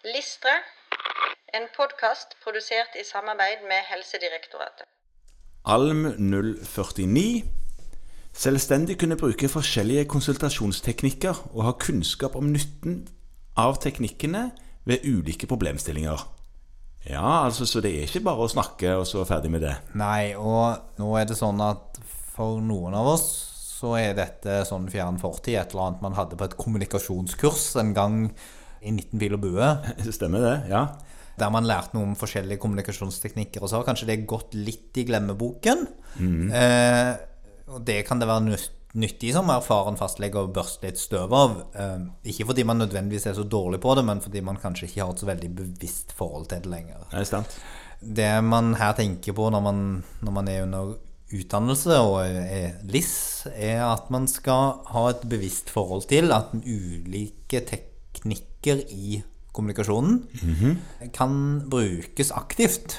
Listre, en podkast produsert i samarbeid med Helsedirektoratet. Alm 049 Selvstendig kunne bruke forskjellige konsultasjonsteknikker og ha kunnskap om nytten av teknikkene ved ulike problemstillinger. Ja, altså, så det er ikke bare å snakke og så ferdig med det. Nei, og nå er det sånn at for noen av oss så er dette sånn fjern fortid. Et eller annet man hadde på et kommunikasjonskurs en gang i 19 pil og bue. Stemmer det, ja. Der man lærte noe om forskjellige kommunikasjonsteknikker. Og så har kanskje det gått litt i glemmeboken. Eh, og det kan det være nytt- nyttig som erfaren fastlege å børste litt støv av. Eh, ikke fordi man nødvendigvis er så dårlig på det, men fordi man kanskje ikke har et så veldig bevisst forhold til det lenger. Det er sant. Det man her tenker på når man, når man er under utdannelse og er LIS, er at man skal ha et bevisst forhold til at ulike teknikker i kommunikasjonen kan brukes aktivt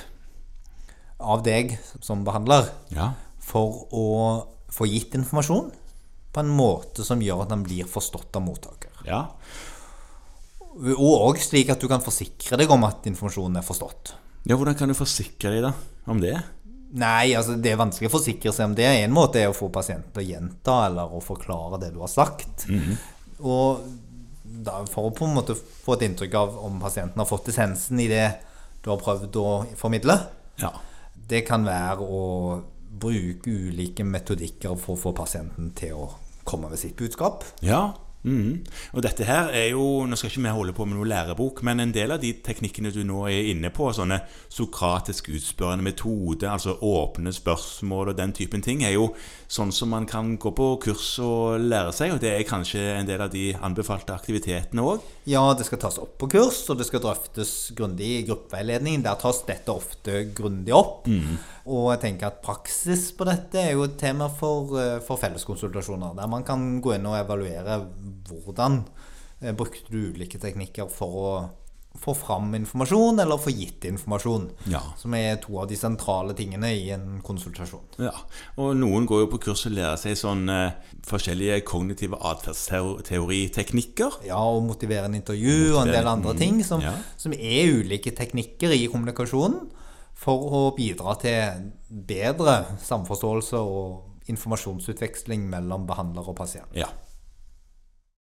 av deg som behandler Ja. for å få gitt informasjon på en måte som gjør at den blir forstått av mottaker. ja. Og slik at du kan forsikre deg om at informasjonen er forstått. Ja, hvordan kan du forsikre deg da om det? Nei, altså det er vanskelig å forsikre seg om det. En måte er å få pasienten til å gjenta eller å forklare det du har sagt. Og da, for å på en måte få et inntrykk av om pasienten har fått essensen i det du har prøvd å formidle, Ja. det kan være å bruke ulike metodikker for å få pasienten til å komme med sitt budskap. Ja. Mhm. Og dette her er jo Nå skal ikke vi holde på med noen lærebok, men en del av de teknikkene du nå er inne på, sånne sokratisk utspørrende metode, altså åpne spørsmål og den typen ting, er jo sånn som man kan gå på kurs og lære seg, og det er kanskje en del av de anbefalte aktivitetene òg. Ja, det skal tas opp på kurs, og det skal drøftes grundig i gruppeveiledningen. Der tas dette ofte grundig opp. Og jeg tenker at praksis på dette er jo et tema for, eh, for felleskonsultasjoner, der man kan gå inn og evaluere hvordan eh, brukte du ulike teknikker for å få fram informasjon, eller få gitt informasjon. Ja. Som er to av de sentrale tingene i en konsultasjon. Ja, og noen går jo på kurs og lærer seg sånn eh, forskjellige kognitive atferdsteoriteknikker. Ja, og motiverende en intervju og en del andre ting som, ja. som er ulike teknikker i kommunikasjonen for å bidra til bedre samforståelse og informasjonsutveksling mellom behandler og pasient. Ja.